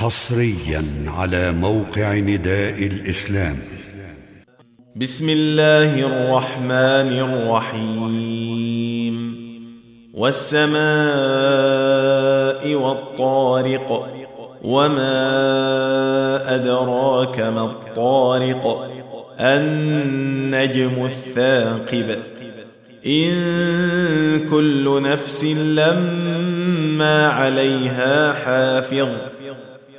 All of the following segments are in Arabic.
حصريا على موقع نداء الإسلام. بسم الله الرحمن الرحيم. والسماء والطارق وما أدراك ما الطارق. النجم الثاقب. إن كل نفس لما عليها حافظ.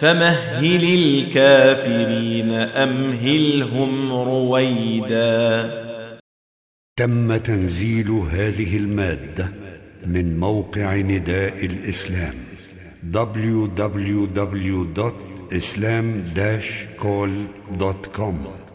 فمهل الكافرين أمهلهم رويدا. تم تنزيل هذه المادة من موقع نداء الإسلام www.islam-call.com